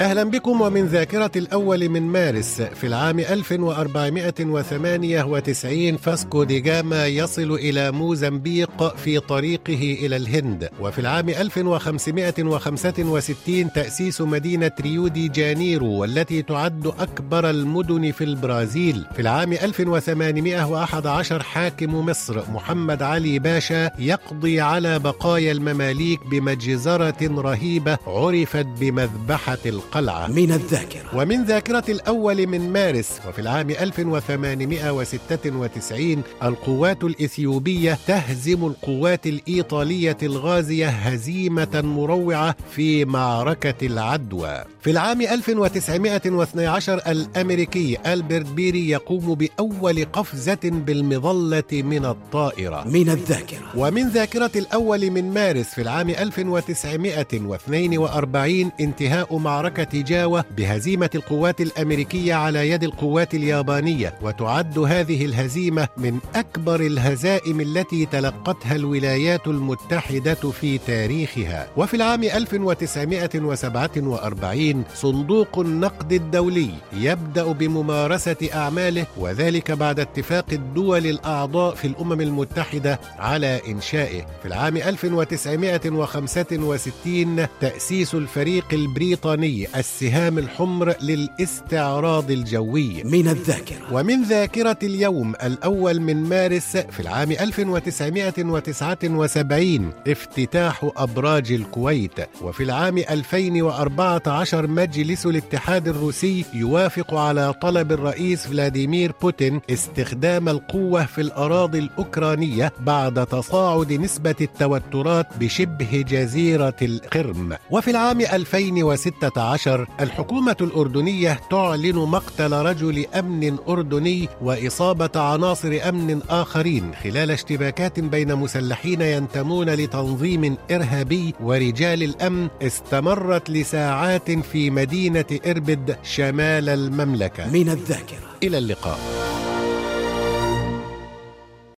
أهلا بكم ومن ذاكرة الأول من مارس في العام 1498 فاسكو دي جاما يصل إلى موزمبيق في طريقه إلى الهند. وفي العام 1565 تأسيس مدينة ريو دي جانيرو والتي تعد أكبر المدن في البرازيل. في العام 1811 حاكم مصر محمد علي باشا يقضي على بقايا المماليك بمجزرة رهيبة عرفت بمذبحة القلب القلعة. من الذاكرة. ومن ذاكرة الأول من مارس وفي العام 1896 القوات الإثيوبية تهزم القوات الإيطالية الغازية هزيمة مروعة في معركة العدوى. في العام 1912 الأمريكي ألبرت بيري يقوم بأول قفزة بالمظلة من الطائرة. من الذاكرة. ومن ذاكرة الأول من مارس في العام 1942 انتهاء معركة معركة جاوة بهزيمة القوات الأمريكية على يد القوات اليابانية وتعد هذه الهزيمة من أكبر الهزائم التي تلقتها الولايات المتحدة في تاريخها. وفي العام 1947 صندوق النقد الدولي يبدأ بممارسة أعماله وذلك بعد اتفاق الدول الأعضاء في الأمم المتحدة على إنشائه. في العام 1965 تأسيس الفريق البريطاني السهام الحمر للاستعراض الجوي. من الذاكرة. ومن ذاكرة اليوم الأول من مارس في العام 1979 افتتاح أبراج الكويت. وفي العام 2014 مجلس الاتحاد الروسي يوافق على طلب الرئيس فلاديمير بوتين استخدام القوة في الأراضي الأوكرانية بعد تصاعد نسبة التوترات بشبه جزيرة القرم. وفي العام 2016 عشر الحكومة الأردنية تعلن مقتل رجل أمن أردني وإصابة عناصر أمن آخرين خلال اشتباكات بين مسلحين ينتمون لتنظيم إرهابي ورجال الأمن استمرت لساعات في مدينة إربد شمال المملكة. من الذاكرة. إلى اللقاء.